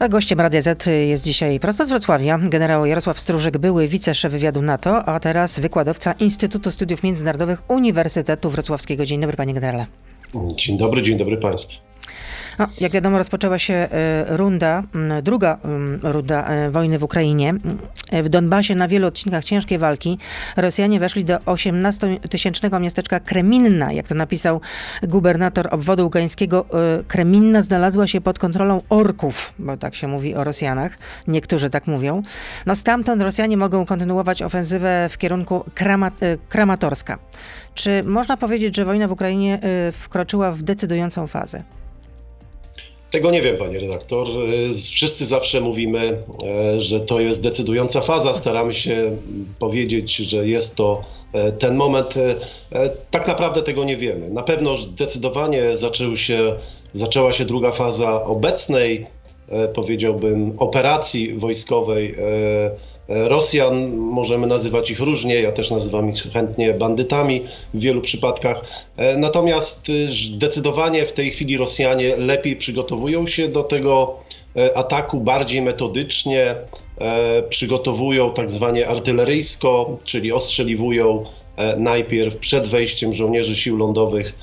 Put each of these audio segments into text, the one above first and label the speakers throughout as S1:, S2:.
S1: A gościem Radia Z jest dzisiaj prosto z Wrocławia generał Jarosław Stróżek, były wiceszef wywiadu NATO, a teraz wykładowca Instytutu Studiów Międzynarodowych Uniwersytetu Wrocławskiego. Dzień dobry panie generale.
S2: Dzień dobry, dzień dobry państwu.
S1: No, jak wiadomo, rozpoczęła się e, runda, druga runda e, wojny w Ukrainie. W Donbasie na wielu odcinkach ciężkiej walki Rosjanie weszli do 18-tysięcznego miasteczka Kreminna. Jak to napisał gubernator obwodu ługańskiego, e, Kreminna znalazła się pod kontrolą orków, bo tak się mówi o Rosjanach. Niektórzy tak mówią. No stamtąd Rosjanie mogą kontynuować ofensywę w kierunku Kramat Kramatorska. Czy można powiedzieć, że wojna w Ukrainie wkroczyła w decydującą fazę?
S2: Tego nie wiem, panie redaktor. E, wszyscy zawsze mówimy, e, że to jest decydująca faza. Staramy się powiedzieć, że jest to e, ten moment. Tak naprawdę tego nie wiemy. Na pewno zdecydowanie zaczął się, zaczęła się druga faza obecnej, powiedziałbym, operacji wojskowej Rosjan. Możemy nazywać ich różnie, ja też nazywam ich chętnie bandytami w wielu przypadkach. E, natomiast y, zdecydowanie w tej chwili Rosjanie lepiej przygotowują się do tego e, ataku bardziej metodycznie, e, przygotowują tak zwanie artyleryjsko, czyli ostrzeliwują najpierw przed wejściem żołnierzy sił lądowych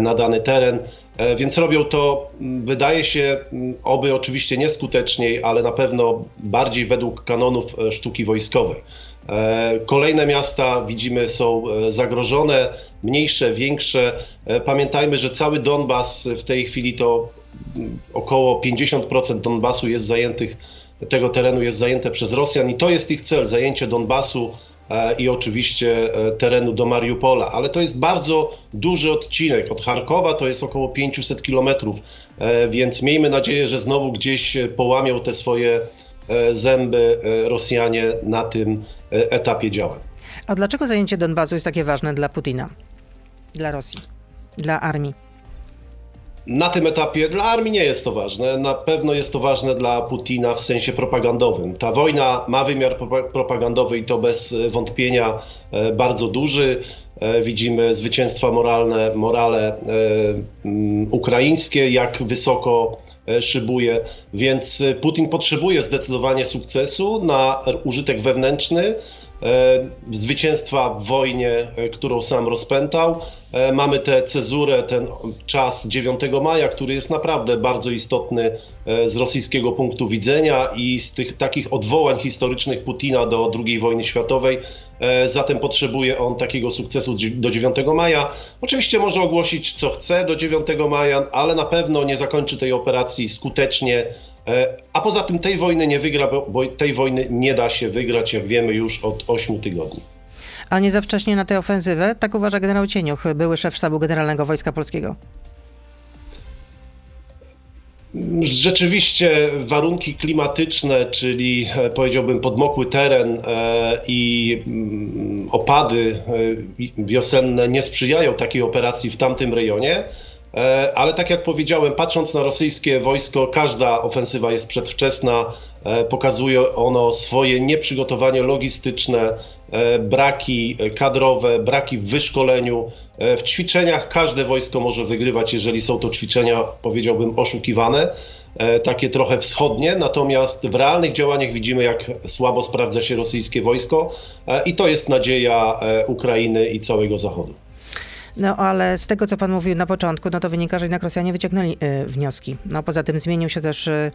S2: na dany teren. E, więc robią to, wydaje się, oby oczywiście nieskuteczniej, ale na pewno bardziej według kanonów e, sztuki wojskowej. E, kolejne miasta widzimy są zagrożone, mniejsze, większe. Pamiętajmy, że cały Donbas w tej chwili to około 50% Donbasu jest zajętych, tego terenu jest zajęte przez Rosjan i to jest ich cel, zajęcie Donbasu i oczywiście e, terenu do Mariupola, ale to jest bardzo duży odcinek. Od Charkowa to jest około 500 kilometrów, e, więc miejmy nadzieję, że znowu gdzieś połamią te swoje zęby Rosjanie na tym etapie działań.
S1: A dlaczego zajęcie Donbasu jest takie ważne dla Putina, dla Rosji, dla armii?
S2: Na tym etapie dla armii nie jest to ważne. Na pewno jest to ważne dla Putina w sensie propagandowym. Ta wojna ma wymiar propagandowy i to bez wątpienia e, bardzo duży. E, widzimy zwycięstwa moralne, morale e, ukraińskie, jak wysoko szybuje, więc Putin potrzebuje zdecydowanie sukcesu na użytek wewnętrzny, zwycięstwa w wojnie, którą sam rozpętał E, mamy tę cezurę, ten czas 9 maja, który jest naprawdę bardzo istotny e, z rosyjskiego punktu widzenia i z tych takich odwołań historycznych Putina do II wojny światowej. E, zatem potrzebuje on takiego sukcesu do 9 maja. Oczywiście może ogłosić co chce do 9 maja, ale na pewno nie zakończy tej operacji skutecznie. A poza tym tej wojny nie wygra, bo tej wojny nie da się wygrać, jak wiemy już od 8 tygodni
S1: a nie za wcześnie na tę ofensywę? Tak uważa generał Cieniuch, były szef sztabu generalnego Wojska Polskiego.
S2: Rzeczywiście warunki klimatyczne, czyli e, powiedziałbym podmokły teren e, i mm, opady e, wiosenne nie sprzyjają takiej operacji w tamtym rejonie. E, ale tak jak powiedziałem, patrząc na rosyjskie wojsko, każda ofensywa jest przedwczesna. E, pokazuje ono swoje nieprzygotowanie logistyczne, e, braki kadrowe, braki w wyszkoleniu. W ćwiczeniach każde wojsko może wygrywać, jeżeli są to ćwiczenia, powiedziałbym, oszukiwane, takie trochę wschodnie, natomiast w realnych działaniach widzimy, jak słabo sprawdza się rosyjskie wojsko i to jest nadzieja Ukrainy i całego Zachodu.
S1: No ale z tego, co pan mówił na początku, no to wynika, że jednak Rosjanie wyciągnęli y, wnioski. No poza tym zmienił się też y,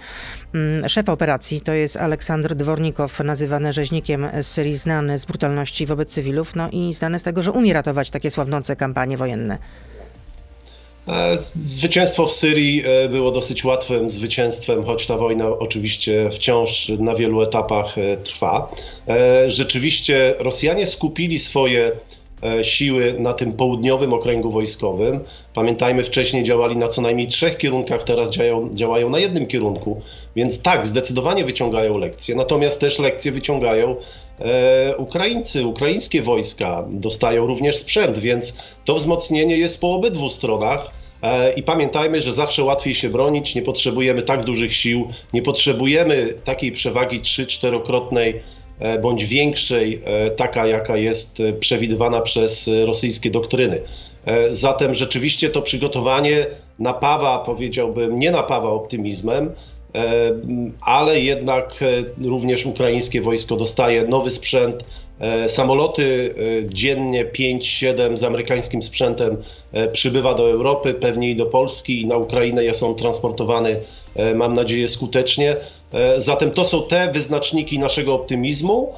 S1: y, szef operacji, to jest Aleksandr Dwornikow, nazywany rzeźnikiem z Syrii, znany z brutalności wobec cywilów, no i znany z tego, że umie ratować takie słabnące kampanie wojenne.
S2: E, zwycięstwo w Syrii było dosyć łatwym zwycięstwem, choć ta wojna oczywiście wciąż na wielu etapach trwa. Rzeczywiście Rosjanie skupili swoje siły na tym południowym okręgu wojskowym. Pamiętajmy, wcześniej działali na co najmniej trzech kierunkach, teraz działają, działają na jednym kierunku, więc tak, zdecydowanie wyciągają lekcje. Natomiast też lekcje wyciągają e, Ukraińcy, ukraińskie wojska, dostają również sprzęt, więc to wzmocnienie jest po obydwu stronach. E, I pamiętajmy, że zawsze łatwiej się bronić, nie potrzebujemy tak dużych sił, nie potrzebujemy takiej przewagi 3-4-krotnej E, bądź większej, e, taka jaka jest e, przewidywana przez rosyjskie doktryny. Zatem rzeczywiście to przygotowanie napawa, powiedziałbym, nie napawa optymizmem. ale jednak również ukraińskie wojsko dostaje nowy sprzęt, Samoloty dziennie 5-7 z amerykańskim sprzętem przybywa do Europy, pewnie i do Polski i na Ukrainę są transportowane, mam nadzieję, skutecznie. Zatem to są te wyznaczniki naszego optymizmu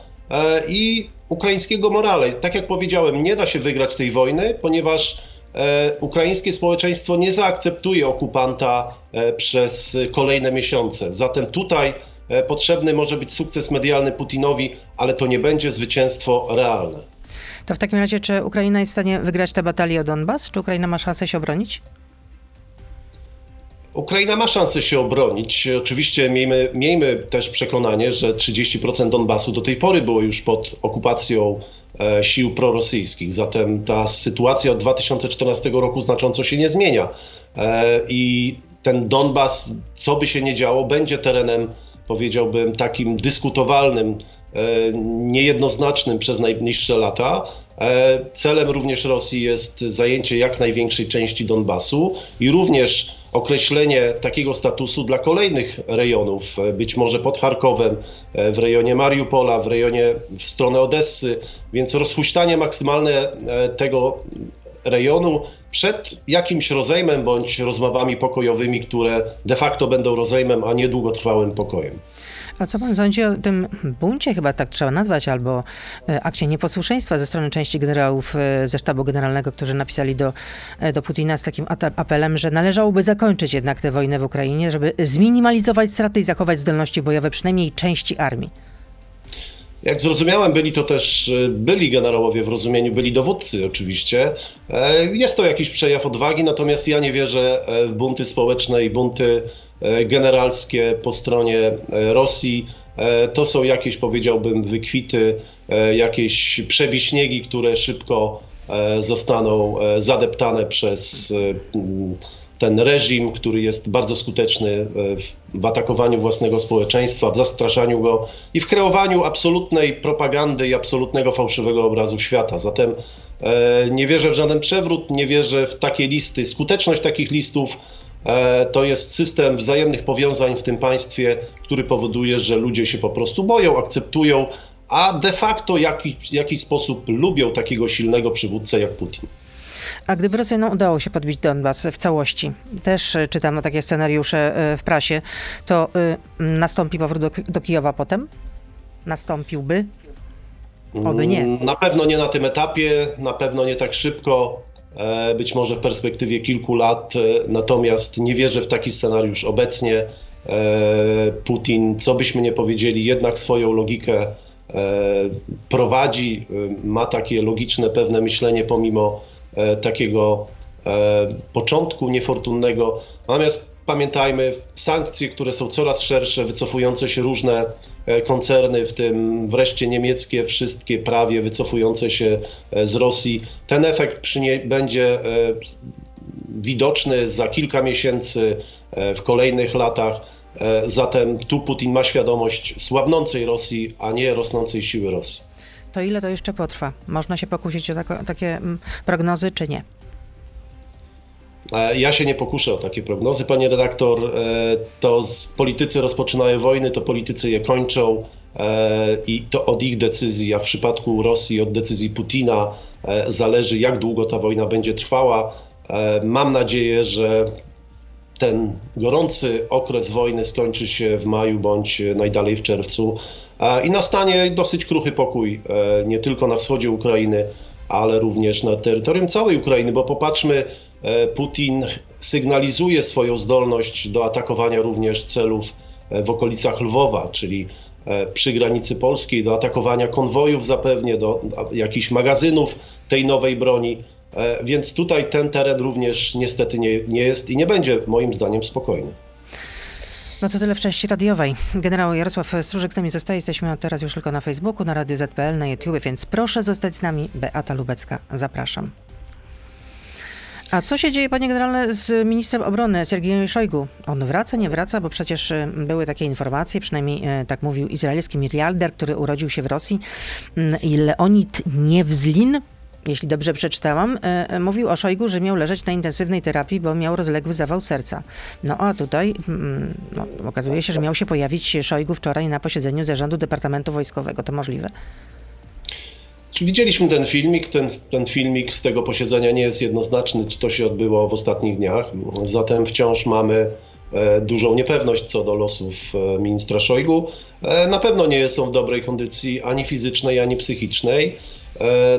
S2: i ukraińskiego morale. Tak jak powiedziałem, nie da się wygrać tej wojny, ponieważ e, ukraińskie społeczeństwo nie zaakceptuje okupanta e, przez kolejne miesiące. Zatem tutaj e, potrzebny może być sukces medialny Putinowi, ale to nie będzie zwycięstwo realne.
S1: To w takim razie, czy Ukraina jest w stanie wygrać tę batalię o Donbas? Czy Ukraina ma szansę się obronić?
S2: Ukraina ma szansę się obronić. Oczywiście miejmy, miejmy też przekonanie, że 30% Donbasu do tej pory było już pod okupacją e, sił prorosyjskich. Zatem ta sytuacja od 2014 roku znacząco się nie zmienia. E, I ten Donbas, co by się nie działo, będzie terenem, powiedziałbym, takim dyskutowalnym, e, niejednoznacznym przez najbliższe lata. Celem również Rosji jest zajęcie jak największej części Donbasu i również określenie takiego statusu dla kolejnych rejonów, e, być może pod Charkowem, e, w rejonie Mariupola, w rejonie w stronę Odessy, więc rozhuśtanie maksymalne e, tego rejonu przed jakimś rozejmem bądź rozmowami pokojowymi, które de facto będą rozejmem, a nie długotrwałym pokojem.
S1: A co pan sądzi o tym buncie, chyba tak trzeba nazwać, albo e, akcie nieposłuszeństwa ze strony części generałów e, ze sztabu generalnego, którzy napisali do, e, do Putina z takim apelem, że należałoby zakończyć jednak tę wojnę w Ukrainie, żeby zminimalizować straty i zachować zdolności bojowe przynajmniej części armii?
S2: Jak zrozumiałem, byli to też byli generałowie w rozumieniu, byli dowódcy oczywiście. Jest to jakiś przejaw odwagi, natomiast ja nie wierzę w bunty społeczne i bunty generalskie po stronie e, Rosji. E, to są jakieś, powiedziałbym, wykwity, jakieś przebiśniegi, które szybko zostaną zadeptane przez ten reżim, który jest bardzo skuteczny w, atakowaniu własnego społeczeństwa, w zastraszaniu go i w kreowaniu absolutnej propagandy i absolutnego fałszywego obrazu świata. Zatem nie wierzę w żaden przewrót, nie wierzę w takie listy. Skuteczność takich listów E, to jest system wzajemnych powiązań w tym państwie, który powoduje, że ludzie się po prostu boją, akceptują, a de facto w jakiś sposób lubią takiego silnego przywódcę jak Putin.
S1: A gdyby Rosjanom udało się podbić Donbas w całości, też e, czytam takie scenariusze e, w prasie, to nastąpi powrót do, do Kijowa potem? Nastąpiłby? Oby nie.
S2: Na pewno nie na tym etapie, na pewno nie tak szybko. E, być może w perspektywie kilku lat, e, natomiast nie wierzę w taki scenariusz obecnie. E, Putin, co byśmy nie powiedzieli, jednak swoją logikę prowadzi, ma takie logiczne pewne myślenie pomimo takiego początku niefortunnego. Natomiast pamiętajmy, sankcje, które są coraz szersze, wycofujące się różne e, koncerny, w tym wreszcie niemieckie, wszystkie prawie wycofujące się e, z Rosji, ten efekt będzie e, widoczny za kilka miesięcy, w kolejnych latach. Zatem tu Putin ma świadomość słabnącej Rosji, a nie rosnącej siły Rosji.
S1: To ile to jeszcze potrwa? Można się pokusić o takie mm, prognozy, czy nie?
S2: Ja się nie pokuszę o takie prognozy, panie redaktor. E, to politycy rozpoczynają wojny, to politycy je kończą e, i to od ich decyzji, a w przypadku Rosji od decyzji Putina e, zależy, jak długo ta wojna będzie trwała. Mam nadzieję, że ten gorący okres wojny skończy się w maju bądź najdalej w czerwcu i nastanie dosyć kruchy pokój, nie tylko na wschodzie Ukrainy, ale również na terytorium całej Ukrainy, bo popatrzmy, E, Putin sygnalizuje swoją zdolność do atakowania również celów e, w okolicach Lwowa, czyli e, przy granicy polskiej, do atakowania konwojów zapewnie, do jakichś magazynów tej nowej broni. Więc tutaj ten teren również niestety nie, nie jest i nie będzie moim zdaniem spokojny.
S1: No to tyle w części radiowej. Generał Jarosław Stróżek z nami zostaje. Jesteśmy teraz już tylko na Facebooku, na Radio ZPL, na YouTube, więc proszę zostać z nami. Beata Lubecka, zapraszam. A co się dzieje, panie generale, z ministrem obrony Sergiejem Szojgu? On wraca, nie wraca, bo przecież y, były takie informacje, przynajmniej y, tak mówił izraelski miliarder, który urodził się w Rosji, mm, Leonid Niewzlin, jeśli dobrze przeczytałam, e, mówił o Szojgu, że miał leżeć na intensywnej terapii, bo miał rozległy zawał serca. No a tutaj mm, no, okazuje się, że miał się pojawić Szojgu wczoraj na posiedzeniu zarządu Departamentu Wojskowego. To możliwe?
S2: Widzieliśmy ten filmik. Ten, ten filmik z tego posiedzenia nie jest jednoznaczny, czy to się odbyło w ostatnich dniach. Zatem wciąż mamy e, dużą niepewność co do losów e, ministra Szojgu. E, na pewno nie jest on w dobrej kondycji ani fizycznej, ani psychicznej.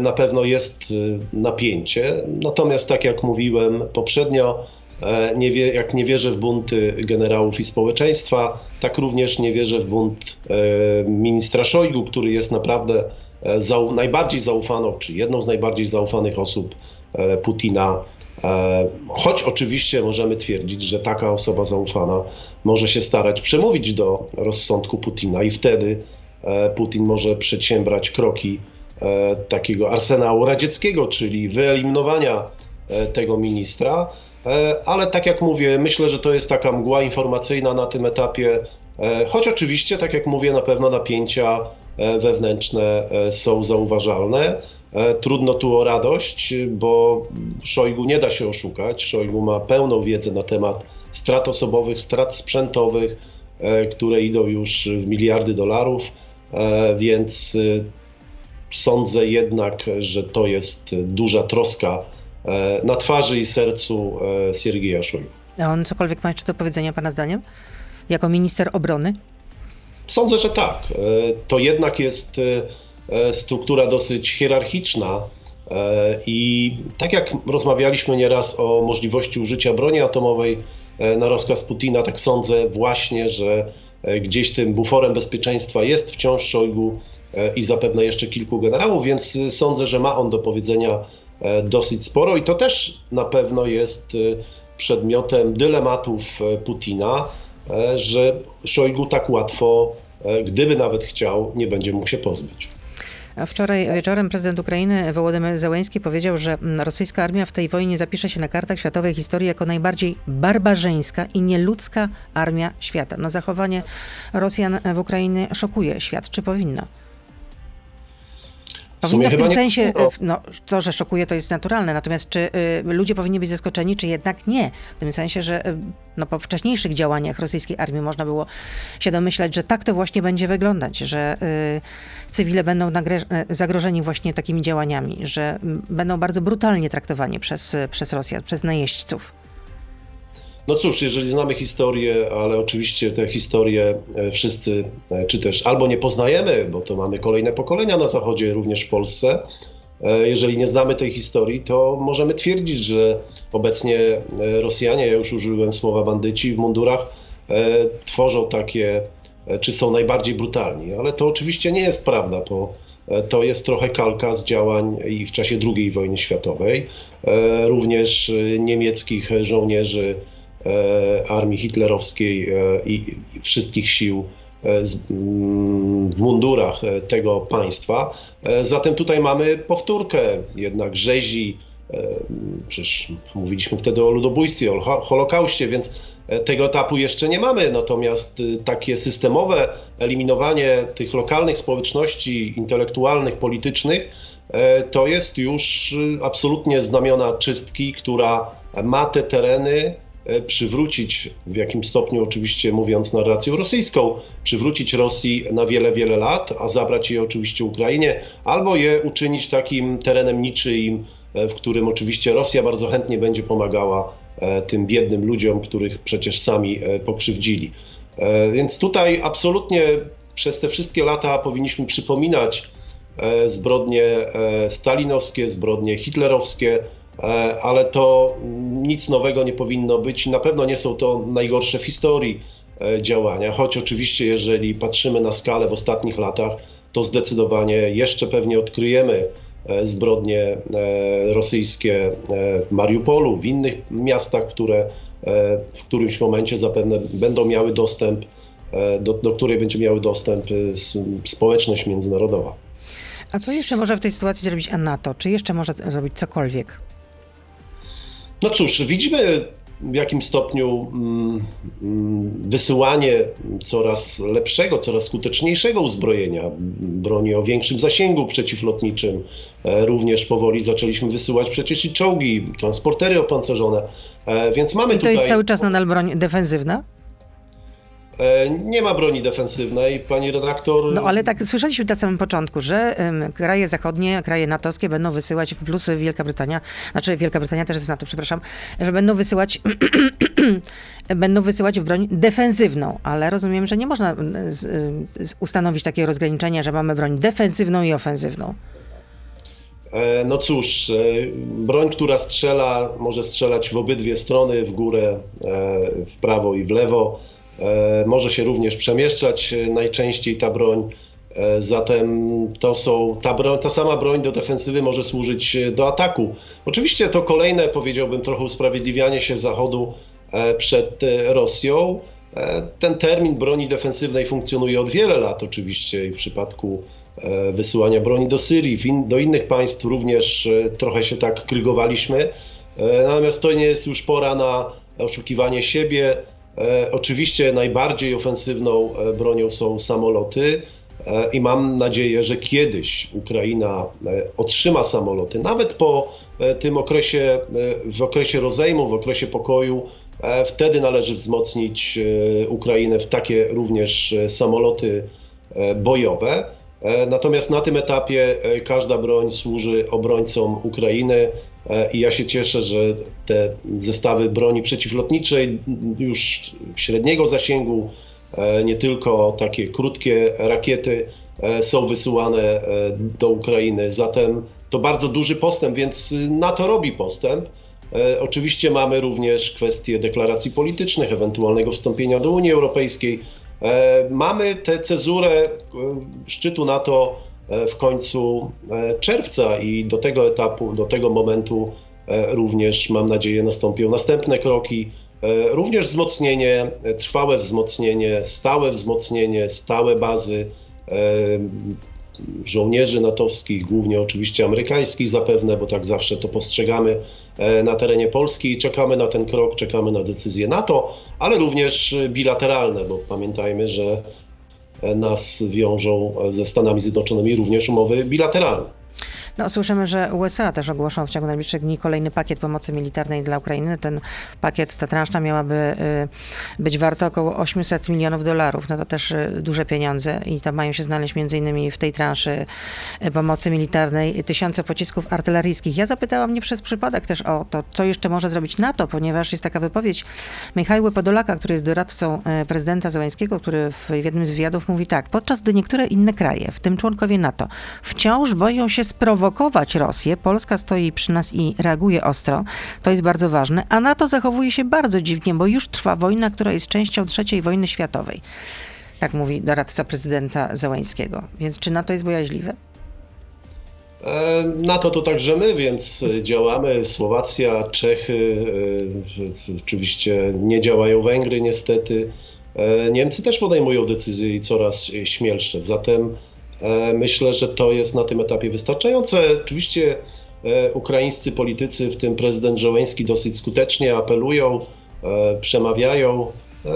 S2: Na pewno jest napięcie. Natomiast, tak jak mówiłem poprzednio, nie wie, jak nie wierzę w bunty generałów i społeczeństwa, tak również nie wierzę w bunt ministra Szojgu, który jest naprawdę E, najbardziej zaufaną, czy jedną z najbardziej zaufanych osób e, Putina. E, choć oczywiście możemy twierdzić, że taka osoba zaufana może się starać przemówić do rozsądku Putina i wtedy Putin może przedsiębrać kroki takiego arsenału radzieckiego, czyli wyeliminowania tego ministra. Ale tak jak mówię, myślę, że to jest taka mgła informacyjna na tym etapie, choć oczywiście, tak jak mówię, na pewno napięcia E, wewnętrzne e, są zauważalne. E, trudno tu o radość, bo Szojgu nie da się oszukać. Szojgu ma pełną wiedzę na temat strat osobowych, strat sprzętowych, które idą już w miliardy dolarów, więc sądzę jednak, że to jest duża troska na twarzy i sercu Siergieja Szojgu.
S1: A on cokolwiek ma jeszcze do powiedzenia, Pana zdaniem? Jako minister obrony?
S2: Sądzę, że tak. E, to jednak jest e, e, struktura dosyć hierarchiczna. I tak jak rozmawialiśmy nieraz o możliwości użycia broni atomowej na rozkaz Putina, tak sądzę właśnie, że gdzieś tym buforem bezpieczeństwa jest wciąż Szojgu i zapewne jeszcze kilku generałów, więc sądzę, że ma on do powiedzenia dosyć sporo i to też na pewno jest przedmiotem dylematów Putina E, że Szojgu tak łatwo, e, gdyby nawet chciał, nie będzie mógł się pozbyć.
S1: A wczoraj wieczorem prezydent Ukrainy Wołodymyr Zełenski powiedział, że rosyjska armia w tej wojnie zapisze się na kartach światowej historii jako najbardziej barbarzyńska i nieludzka armia świata. No zachowanie Rosjan w Ukrainie szokuje świat. Czy powinno? Powinno w, tym sensie, no, to, że szokuje, to jest naturalne, natomiast czy y, ludzie powinni być zaskoczeni, czy jednak nie? W tym sensie, że y, no, po wcześniejszych działaniach rosyjskiej armii można było się domyślać, że tak to właśnie będzie wyglądać, że y, cywile będą y, zagrożeni właśnie takimi działaniami, że będą bardzo brutalnie traktowani przez, przez Rosjan, przez najeźdźców.
S2: No cóż, jeżeli znamy historię, ale oczywiście te historie e, wszyscy, e, czy też albo nie poznajemy, bo to mamy kolejne pokolenia na Zachodzie, również w Polsce. E, jeżeli nie znamy tej historii, to możemy twierdzić, że obecnie Rosjanie, ja już użyłem słowa bandyci w mundurach, tworzą takie, czy są najbardziej brutalni. Ale to oczywiście nie jest prawda, bo to jest trochę kalka z działań i w czasie II wojny światowej. Również niemieckich żołnierzy E, armii hitlerowskiej e, i wszystkich sił e, mm, w mundurach tego państwa. Zatem tutaj mamy powtórkę jednak rzezi, przecież mówiliśmy wtedy o ludobójstwie, o Holokauście, więc tego etapu jeszcze nie mamy, natomiast takie systemowe eliminowanie tych lokalnych społeczności intelektualnych, politycznych, to jest już absolutnie znamiona czystki, która ma te tereny E, przywrócić, w jakim stopniu oczywiście mówiąc narracją rosyjską, przywrócić Rosji na wiele, wiele lat, a zabrać je oczywiście Ukrainie, albo je uczynić takim terenem niczyim, e, w którym oczywiście Rosja bardzo chętnie będzie pomagała e, tym biednym ludziom, których przecież sami pokrzywdzili. Więc tutaj absolutnie przez te wszystkie lata powinniśmy przypominać zbrodnie stalinowskie, zbrodnie hitlerowskie, E, ale to nic nowego nie powinno być na pewno nie są to najgorsze w historii e, działania, choć oczywiście jeżeli patrzymy na skalę w ostatnich latach, to zdecydowanie jeszcze pewnie odkryjemy e, zbrodnie rosyjskie w Mariupolu, w innych miastach, które w którymś momencie zapewne będą miały dostęp, do, do której będzie miały dostęp społeczność międzynarodowa.
S1: A co jeszcze może w tej sytuacji zrobić NATO? Czy jeszcze może zrobić cokolwiek?
S2: No cóż, widzimy w jakim stopniu mm, mm, wysyłanie coraz lepszego, coraz skuteczniejszego uzbrojenia, broni o większym zasięgu przeciwlotniczym. E, również powoli zaczęliśmy wysyłać przecież i czołgi, transportery opancerzone, e, więc mamy
S1: I to
S2: tutaj...
S1: jest cały czas nadal broń defensywna?
S2: E, Nie ma broni defensywnej, pani redaktor.
S1: No ale tak słyszeliśmy na samym początku, że em, kraje zachodnie, kraje natowskie będą wysyłać, plus Wielka Brytania, znaczy Wielka Brytania też jest w NATO, przepraszam, że będą wysyłać będą wysyłać broń defensywną, ale rozumiem, że nie można z, z, ustanowić takiego rozgraniczenia, że mamy broń defensywną i ofensywną.
S2: E, No cóż, e, broń, która strzela, może strzelać w obydwie strony, w górę, w prawo i w lewo. E, Może się również przemieszczać e, najczęściej ta broń. E, Zatem to są, ta, broń, ta sama broń do defensywy może służyć do ataku. Oczywiście to kolejne, powiedziałbym, trochę usprawiedliwianie się Zachodu przed Rosją. Ten termin broni defensywnej funkcjonuje od wiele lat, oczywiście, i w przypadku wysyłania broni do Syrii, in, do innych państw również trochę się tak krygowaliśmy. Natomiast to nie jest już pora na oszukiwanie siebie. E, Oczywiście najbardziej ofensywną e, bronią są samoloty e, i mam nadzieję, że kiedyś Ukraina otrzyma samoloty, nawet po tym okresie, w okresie rozejmu, w okresie pokoju. Wtedy należy wzmocnić Ukrainę w takie również samoloty bojowe. Natomiast na tym etapie każda broń służy obrońcom Ukrainy i ja się cieszę, że te zestawy broni przeciwlotniczej już średniego zasięgu, e, nie tylko takie krótkie rakiety e, są wysyłane e, do Ukrainy. Zatem to bardzo duży postęp, więc y, NATO robi postęp. E, Oczywiście mamy również kwestie deklaracji politycznych, ewentualnego wstąpienia do Unii Europejskiej. E, Mamy tę cezurę e, szczytu NATO e, w końcu e, czerwca i do tego etapu, do tego momentu e, również mam nadzieję nastąpią następne kroki. E, Również wzmocnienie, e, trwałe wzmocnienie, stałe wzmocnienie, stałe bazy e, żołnierzy natowskich, głównie oczywiście amerykańskich zapewne, bo tak zawsze to postrzegamy e, na terenie Polski i czekamy na ten krok, czekamy na decyzję NATO, ale również e, bilateralne, bo pamiętajmy, że e, nas wiążą ze Stanami Zjednoczonymi również umowy bilateralne.
S1: No, słyszymy, że USA też ogłoszą w ciągu najbliższych dni kolejny pakiet pomocy militarnej dla Ukrainy. Ten pakiet, ta transzta miałaby y, być warta około 800 milionów dolarów. No to też y, duże pieniądze i tam mają się znaleźć między innymi w tej transzy y, pomocy militarnej tysiące pocisków artyleryjskich. Ja zapytałam nie przez przypadek też o to, co jeszcze może zrobić NATO, ponieważ jest taka wypowiedź Michała Podolaka, który jest doradcą prezydenta Zełańskiego, który w jednym z wywiadów mówi tak, podczas gdy niektóre inne kraje, w tym członkowie NATO, wciąż boją się sprowokować Rosję, Polska stoi przy nas i reaguje ostro, to jest bardzo ważne, a NATO zachowuje się bardzo dziwnie, bo już trwa wojna, która jest częścią trzeciej wojny światowej. Tak mówi doradca prezydenta Zełańskiego. Więc czy NATO jest bojaźliwe?
S2: E, NATO to także my, więc e, działamy. Słowacja, Czechy, e, oczywiście nie działają Węgry niestety. Niemcy też podejmują decyzje i coraz śmielsze. Zatem myślę, że to jest na tym etapie wystarczające. Oczywiście e, ukraińscy politycy, w tym prezydent Żołęski, dosyć skutecznie apelują, e, przemawiają. E,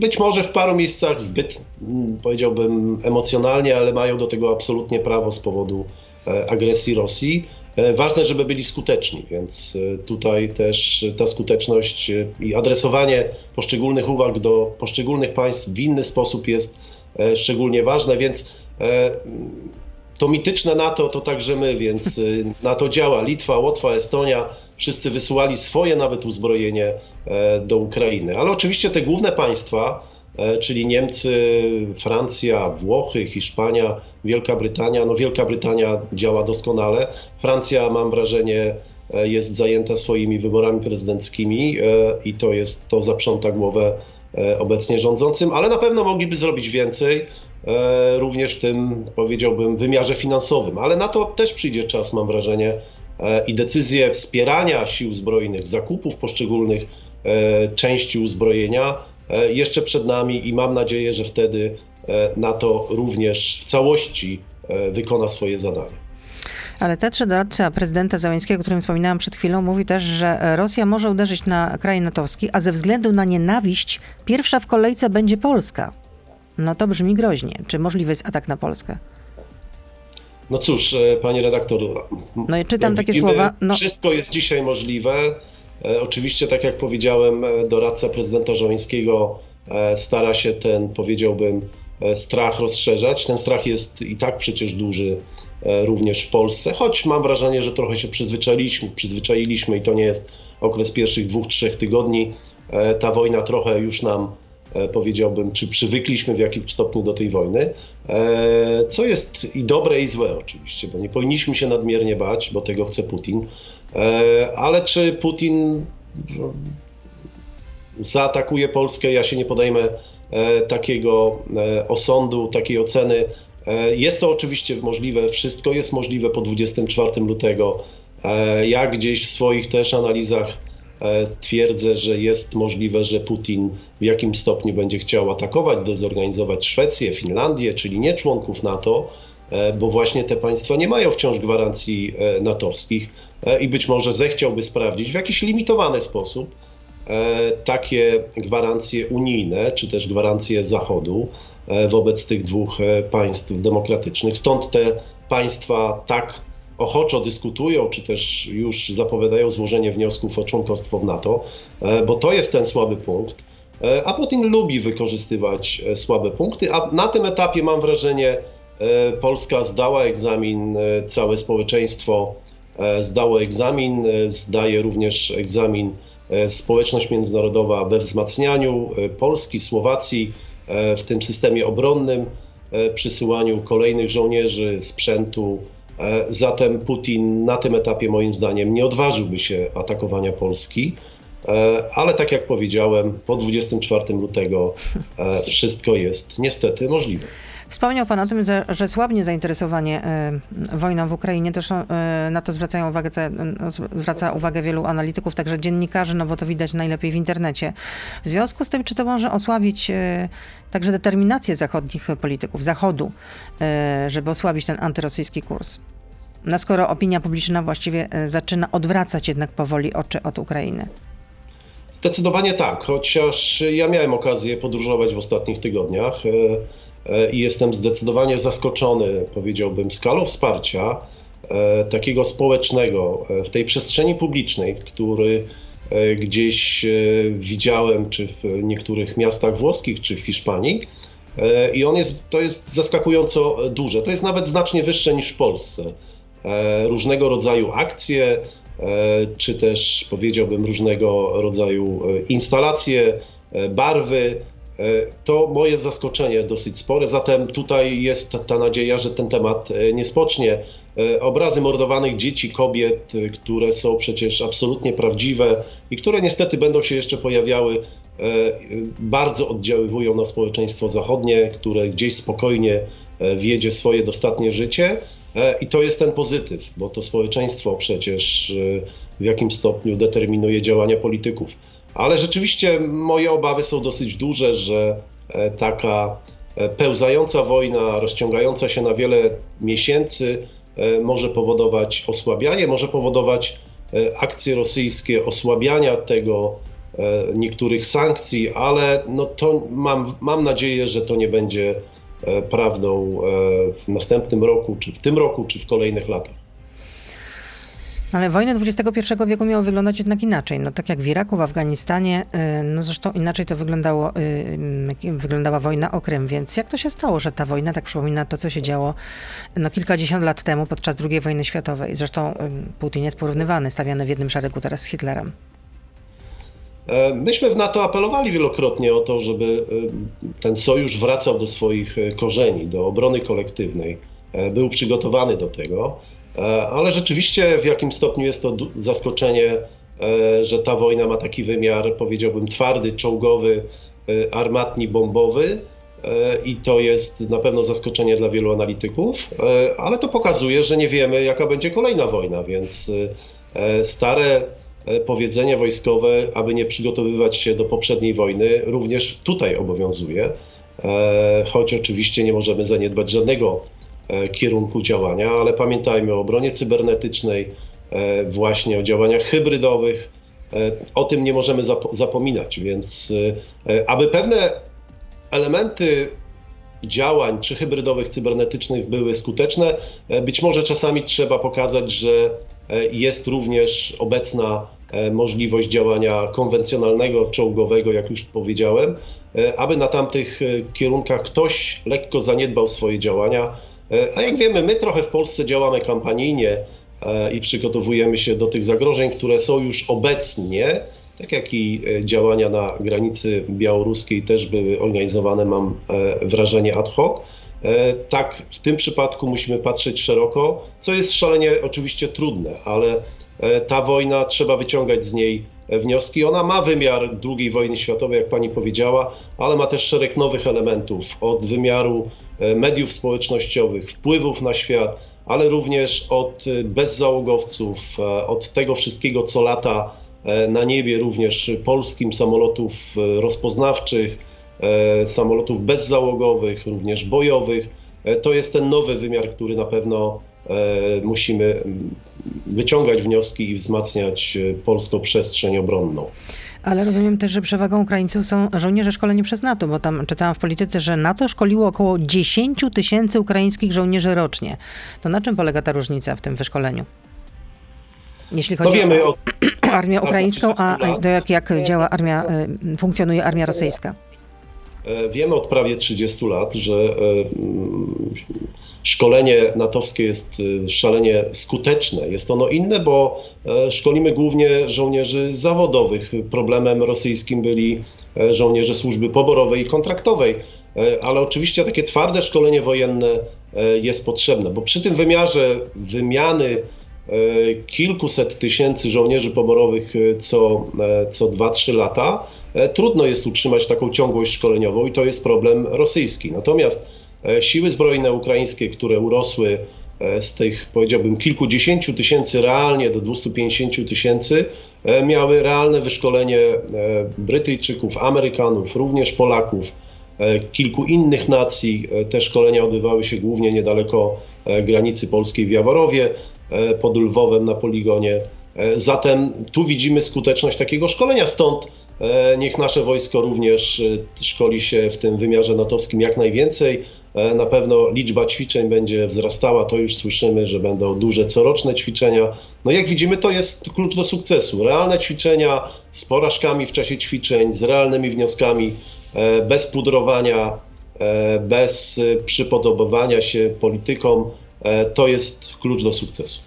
S2: Być może w paru miejscach zbyt, mm, powiedziałbym, emocjonalnie, ale mają do tego absolutnie prawo z powodu e, agresji Rosji. E, Ważne, żeby byli skuteczni, więc e, tutaj też ta skuteczność e, i adresowanie poszczególnych uwag do poszczególnych państw w inny sposób jest e, szczególnie ważne, więc e, to mityczne NATO to także my, więc y, NATO działa. Litwa, Łotwa, Estonia, wszyscy wysyłali swoje nawet uzbrojenie e, do Ukrainy. Ale oczywiście te główne państwa, e, czyli Niemcy, Francja, Włochy, Hiszpania, Wielka Brytania, no Wielka Brytania działa doskonale. Francja, mam wrażenie, e, jest zajęta swoimi wyborami prezydenckimi e, i to jest, to zaprząta głowę e, obecnie rządzącym, ale na pewno mogliby zrobić więcej e, również w tym, powiedziałbym, wymiarze finansowym. Ale na to też przyjdzie czas, mam wrażenie, e, i decyzje wspierania sił zbrojnych, zakupów poszczególnych e, części uzbrojenia e, jeszcze przed nami i mam nadzieję, że wtedy e, NATO również w całości e, wykona swoje zadanie.
S1: Ale też doradca prezydenta Załęckiego, o którym wspominałam przed chwilą, mówi też, że Rosja może uderzyć na kraj natowski, a ze względu na nienawiść pierwsza w kolejce będzie Polska. No to brzmi groźnie. Czy możliwy jest atak na Polskę?
S2: No cóż, e, pani redaktor.
S1: No i czytam takie słowa. No.
S2: Wszystko jest dzisiaj możliwe. E, oczywiście, tak jak powiedziałem, e, doradca prezydenta Żołańskiego stara się ten, powiedziałbym, strach rozszerzać. Ten strach jest i tak przecież duży również w Polsce, choć mam wrażenie, że trochę się przyzwyczailiśmy, przyzwyczailiśmy i to nie jest okres pierwszych dwóch, trzech tygodni. Ta wojna trochę już nam powiedziałbym, czy przywykliśmy w jakimś stopniu do tej wojny, e, co jest i dobre, i złe oczywiście, bo nie powinniśmy się nadmiernie bać, bo tego chce Putin, e, ale czy Putin no, zaatakuje Polskę, ja się nie podejmę takiego osądu, takiej oceny. Jest to oczywiście możliwe, wszystko jest możliwe po 24 lutego. Ja gdzieś w swoich też analizach E, twierdzę, że jest możliwe, że Putin w jakim stopniu będzie chciał atakować, dezorganizować Szwecję, Finlandię, czyli nie członków NATO, e, bo właśnie te państwa nie mają wciąż gwarancji e, natowskich i być może zechciałby sprawdzić w jakiś limitowany sposób takie gwarancje unijne, czy też gwarancje Zachodu wobec tych dwóch państw demokratycznych. Stąd te państwa tak ochoczo dyskutują, czy też już zapowiadają złożenie wniosków o członkostwo w NATO, e, bo to jest ten słaby punkt. E, a Putin lubi wykorzystywać e, słabe punkty, a na tym etapie mam wrażenie, Polska zdała egzamin, całe społeczeństwo zdało egzamin, zdaje również egzamin społeczność międzynarodowa we wzmacnianiu Polski, Słowacji w tym systemie obronnym, przysyłaniu kolejnych żołnierzy, sprzętu, zatem Putin na tym etapie, moim zdaniem, nie odważyłby się atakowania Polski. E, ale tak jak powiedziałem, po 24 lutego e, wszystko jest niestety możliwe.
S1: Wspomniał Pan o tym, że, słabnie zainteresowanie wojną w Ukrainie. Też na to zwracają uwagę, zwraca uwagę wielu analityków, także dziennikarzy, no bo to widać najlepiej w internecie. W związku z tym, czy to może osłabić także determinację zachodnich polityków, Zachodu, żeby osłabić ten antyrosyjski kurs? No skoro opinia publiczna właściwie zaczyna odwracać jednak powoli oczy od Ukrainy.
S2: Zdecydowanie tak, chociaż ja miałem okazję podróżować w ostatnich tygodniach. E, i jestem zdecydowanie zaskoczony, powiedziałbym, skalą wsparcia e, takiego społecznego e, w tej przestrzeni publicznej, który gdzieś widziałem, czy w niektórych miastach włoskich, czy w Hiszpanii. I on jest, to jest zaskakująco duże. To jest nawet znacznie wyższe niż w Polsce. Różnego rodzaju akcje, czy też powiedziałbym różnego rodzaju instalacje, barwy, to moje zaskoczenie dosyć spore, zatem tutaj jest ta, ta nadzieja, że ten temat e, nie spocznie. E, obrazy mordowanych dzieci, kobiet, które są przecież absolutnie prawdziwe i które niestety będą się jeszcze pojawiały, bardzo oddziaływują na społeczeństwo zachodnie, które gdzieś spokojnie wiedzie swoje dostatnie życie. I to jest ten pozytyw, bo to społeczeństwo przecież w jakim stopniu determinuje działania polityków. Ale rzeczywiście moje obawy są dosyć duże, że e, taka e, pełzająca wojna, rozciągająca się na wiele miesięcy, e, może powodować osłabianie, może powodować akcje rosyjskie osłabiania tego, niektórych sankcji, ale no to mam, mam nadzieję, że to nie będzie prawdą w następnym roku, czy w tym roku, czy w kolejnych latach.
S1: Ale wojny XXI wieku miały wyglądać jednak inaczej. No tak jak w Iraku, w Afganistanie, y, no zresztą inaczej to wyglądało, y, wyglądała wojna o Krym. Więc jak to się stało, że ta wojna tak przypomina to, co się działo no, kilkadziesiąt lat temu podczas II wojny światowej? Zresztą y, Putin jest porównywany, stawiany w jednym szeregu teraz z Hitlerem.
S2: E, myśmy w NATO apelowali wielokrotnie o to, żeby ten sojusz wracał do swoich korzeni, do obrony kolektywnej. E, był przygotowany do tego. E, ale rzeczywiście w jakim stopniu jest to zaskoczenie, e, że ta wojna ma taki wymiar, powiedziałbym, twardy, czołgowy, e, armatni, bombowy. I to jest na pewno zaskoczenie dla wielu analityków, ale to pokazuje, że nie wiemy, jaka będzie kolejna wojna, więc stare powiedzenie wojskowe, aby nie przygotowywać się do poprzedniej wojny, również tutaj obowiązuje. Choć oczywiście nie możemy zaniedbać żadnego kierunku działania, ale pamiętajmy o obronie cybernetycznej, właśnie o działaniach hybrydowych. O tym nie możemy zapominać, więc aby pewne elementy działań, czy hybrydowych, cybernetycznych były skuteczne, być może czasami trzeba pokazać, że jest również obecna E, możliwość działania konwencjonalnego, czołgowego, jak już powiedziałem, e, aby na tamtych e, kierunkach ktoś lekko zaniedbał swoje działania. A jak wiemy, my trochę w Polsce działamy kampanijnie i przygotowujemy się do tych zagrożeń, które są już obecnie, tak jak i działania na granicy białoruskiej też były organizowane, mam wrażenie, ad hoc. Tak, w tym przypadku musimy patrzeć szeroko, co jest szalenie oczywiście trudne, ale E, ta wojna, trzeba wyciągać z niej wnioski. Ona ma wymiar II wojny światowej, jak pani powiedziała, ale ma też szereg nowych elementów od wymiaru e, mediów społecznościowych, wpływów na świat, ale również od e, bezzałogowców, od tego wszystkiego, co lata na niebie, również polskim samolotów rozpoznawczych, samolotów bezzałogowych, również bojowych. To jest ten nowy wymiar, który na pewno musimy wyciągać wnioski i wzmacniać e, polską przestrzeń obronną.
S1: Ale rozumiem też, że przewagą Ukraińców są żołnierze szkoleni przez NATO, bo tam czytałam w polityce, że NATO szkoliło około 10 tysięcy ukraińskich żołnierzy rocznie. To na czym polega ta różnica w tym wyszkoleniu? Jeśli chodzi wiemy o, o armię ukraińską, a to jak, jak działa armia, e, funkcjonuje armia rosyjska?
S2: E, wiemy od prawie 30 lat, że szkolenie natowskie jest y, szalenie skuteczne. Jest ono inne, bo e, szkolimy głównie żołnierzy zawodowych. Problemem rosyjskim byli e, żołnierze służby poborowej i kontraktowej, e, ale oczywiście takie twarde szkolenie wojenne jest potrzebne, bo przy tym wymiarze wymiany kilkuset tysięcy żołnierzy poborowych co, co 2-3 lata, trudno jest utrzymać taką ciągłość szkoleniową i to jest problem rosyjski. Natomiast siły zbrojne ukraińskie, które urosły e, z tych, powiedziałbym, kilkudziesięciu tysięcy realnie do 250 tysięcy, e, miały realne wyszkolenie Brytyjczyków, Amerykanów, również Polaków, kilku innych nacji. Te szkolenia odbywały się głównie niedaleko granicy polskiej w Jaworowie, pod Lwowem na poligonie. Zatem tu widzimy skuteczność takiego szkolenia, stąd niech nasze wojsko również szkoli się w tym wymiarze natowskim jak najwięcej. E, na pewno liczba ćwiczeń będzie wzrastała, to już słyszymy, że będą duże coroczne ćwiczenia. No jak widzimy, to jest klucz do sukcesu. Realne ćwiczenia z porażkami w czasie ćwiczeń, z realnymi wnioskami, e, bez pudrowania, e, bez przypodobowania się politykom, to jest klucz do sukcesu.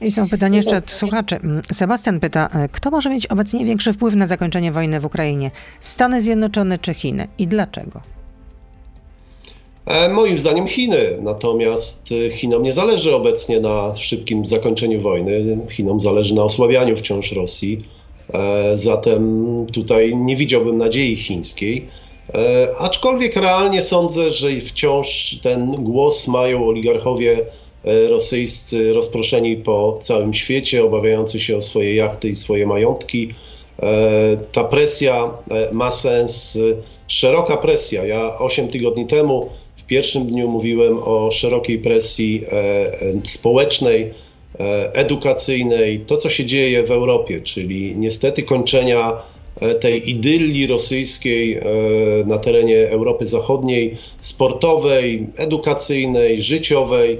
S1: I są pytania jeszcze od słuchaczy. Sebastian pyta, kto może mieć obecnie większy wpływ na zakończenie wojny w Ukrainie? Stany Zjednoczone czy Chiny? I dlaczego?
S2: E, moim zdaniem Chiny. Natomiast e, Chinom nie zależy obecnie na szybkim zakończeniu wojny. Chinom zależy na osłabianiu wciąż Rosji. E, zatem tutaj nie widziałbym nadziei chińskiej. Aczkolwiek realnie sądzę, że wciąż ten głos mają oligarchowie rosyjscy rozproszeni po całym świecie, obawiający się o swoje jachty i swoje majątki. Ta presja ma sens, szeroka presja. Ja 8 tygodni temu pierwszym dniu mówiłem o szerokiej presji e, e, społecznej, e, edukacyjnej, to co się dzieje w Europie, czyli niestety kończenia tej idylli rosyjskiej na terenie Europy Zachodniej, sportowej, edukacyjnej, życiowej.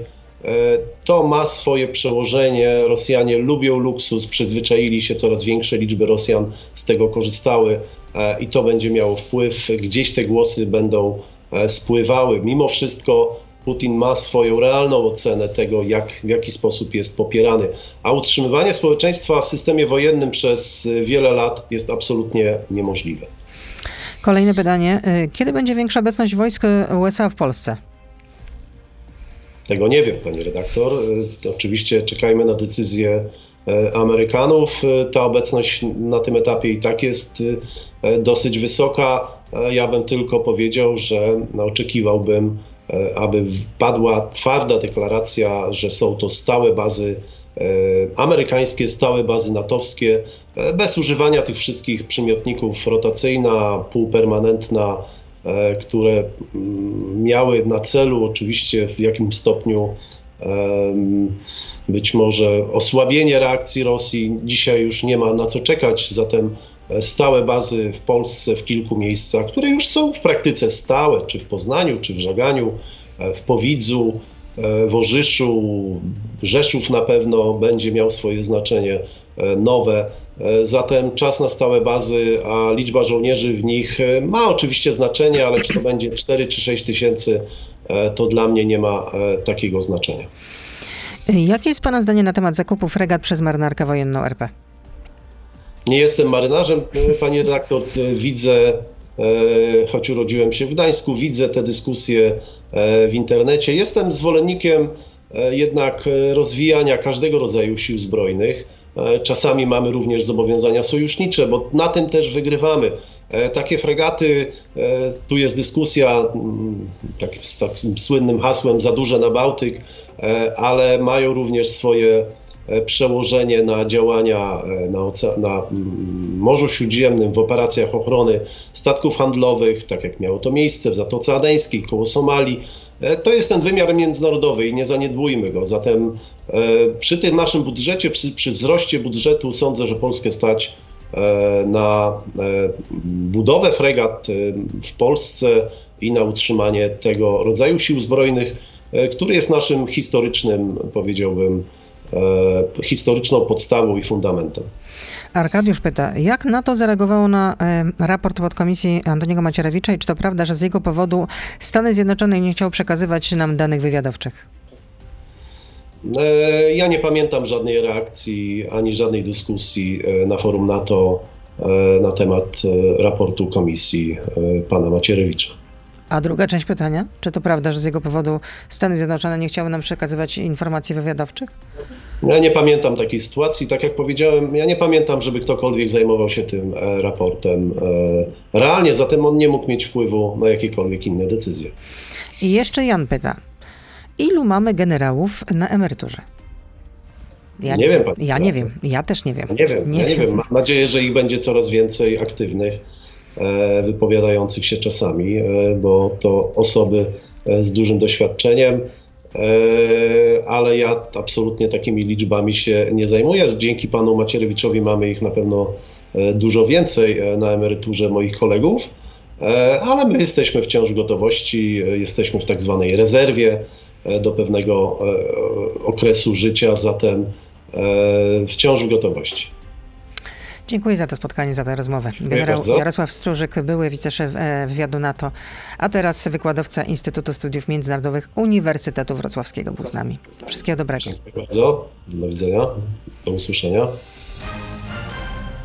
S2: To ma swoje przełożenie. Rosjanie lubią luksus, przyzwyczaili się, coraz większe liczby Rosjan z tego korzystały i to będzie miało wpływ. Gdzieś te głosy będą spływały. Mimo wszystko Putin ma swoją realną ocenę tego, jak, w jaki sposób jest popierany. A utrzymywanie społeczeństwa w systemie wojennym przez wiele lat jest absolutnie niemożliwe.
S1: Kolejne pytanie. E, kiedy będzie większa obecność wojsk USA w Polsce?
S2: Tego nie wiem, pani redaktor. E, oczywiście czekajmy na decyzję Amerykanów. Ta obecność na tym etapie i tak jest dosyć wysoka. E, ja bym tylko powiedział, że no, oczekiwałbym, e, aby padła twarda deklaracja, że są to stałe bazy e, amerykańskie, stałe bazy natowskie, bez używania tych wszystkich przymiotników rotacyjna, półpermanentna które mm, miały na celu oczywiście w jakimś stopniu być może osłabienie reakcji Rosji. Dzisiaj już nie ma na co czekać, zatem stałe bazy w Polsce w kilku miejscach, które już są w praktyce stałe, czy w Poznaniu, czy w Żaganiu, e, w Powidzu, e, w Orzyszu, Rzeszów na pewno będzie miał swoje znaczenie e, nowe. Zatem czas na stałe bazy, a liczba żołnierzy w nich ma oczywiście znaczenie, ale czy to będzie 4 czy 6 tysięcy, to dla mnie nie ma takiego znaczenia.
S1: Jakie jest Pana zdanie na temat zakupu fregat przez marynarkę wojenną RP?
S2: Nie jestem marynarzem, e, pani redaktor. E, Widzę, e, choć urodziłem się w Gdańsku, widzę te dyskusje w internecie. Jestem zwolennikiem jednak rozwijania każdego rodzaju sił zbrojnych. Czasami mamy również zobowiązania sojusznicze, bo na tym też wygrywamy. Takie fregaty, tu jest dyskusja tak, z takim słynnym hasłem za duże na Bałtyk, ale mają również swoje przełożenie na działania e, na, na mm, Morzu Śródziemnym w operacjach ochrony statków handlowych, tak jak miało to miejsce w Zatoce Adeńskiej, koło Somalii. E, To jest ten wymiar międzynarodowy i nie zaniedbujmy go. Zatem e, przy tym naszym budżecie, przy, przy wzroście budżetu sądzę, że Polskę stać e, na e, budowę fregat e, w Polsce i na utrzymanie tego rodzaju sił zbrojnych, e, który jest naszym historycznym, powiedziałbym, e, historyczną podstawą i fundamentem.
S1: Arkadiusz pyta, jak NATO zareagowało na e, raport podkomisji Antoniego Macierewicza i czy to prawda, że z jego powodu Stany Zjednoczone nie chciały przekazywać nam danych wywiadowczych?
S2: E, Ja nie pamiętam żadnej reakcji ani żadnej dyskusji e, na forum NATO e, na temat e, raportu komisji e, pana Macierewicza.
S1: A druga część pytania, czy to prawda, że z jego powodu Stany Zjednoczone nie chciały nam przekazywać informacji wywiadowczych?
S2: Ja nie pamiętam takiej sytuacji. Tak jak powiedziałem, ja nie pamiętam, żeby ktokolwiek zajmował się tym e, raportem e, realnie, zatem on nie mógł mieć wpływu na jakiekolwiek inne decyzje.
S1: I jeszcze Jan pyta, ilu mamy generałów na emeryturze? Ja
S2: Nie wiem,
S1: Ja nie wiem, ja też nie wiem.
S2: Nie wiem, ja nie wiem. Mam nadzieję, że ich będzie coraz więcej aktywnych, wypowiadających się czasami, e, bo to osoby e, z dużym doświadczeniem, e, ale ja absolutnie takimi liczbami się nie zajmuję. Dzięki panu Macierewiczowi mamy ich na pewno e, dużo więcej e, na emeryturze moich kolegów, e, ale my jesteśmy wciąż w gotowości, e, jesteśmy w tak zwanej rezerwie e, do pewnego e, okresu życia, zatem e, wciąż w gotowości.
S1: Dziękuję za to spotkanie, za tę rozmowę. Generał. Jarosław Strzyżyk, były wiceszef e, wywiadu NATO, a teraz wykładowca Instytutu Studiów Międzynarodowych Uniwersytetu Wrocławskiego był z nami. Wszystkiego dobrego.
S2: Dziękuję bardzo. Do widzenia. Do usłyszenia.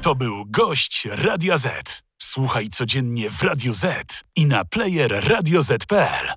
S3: To był gość Radia Z. Słuchaj codziennie w Radio Z i na player radioz.pl.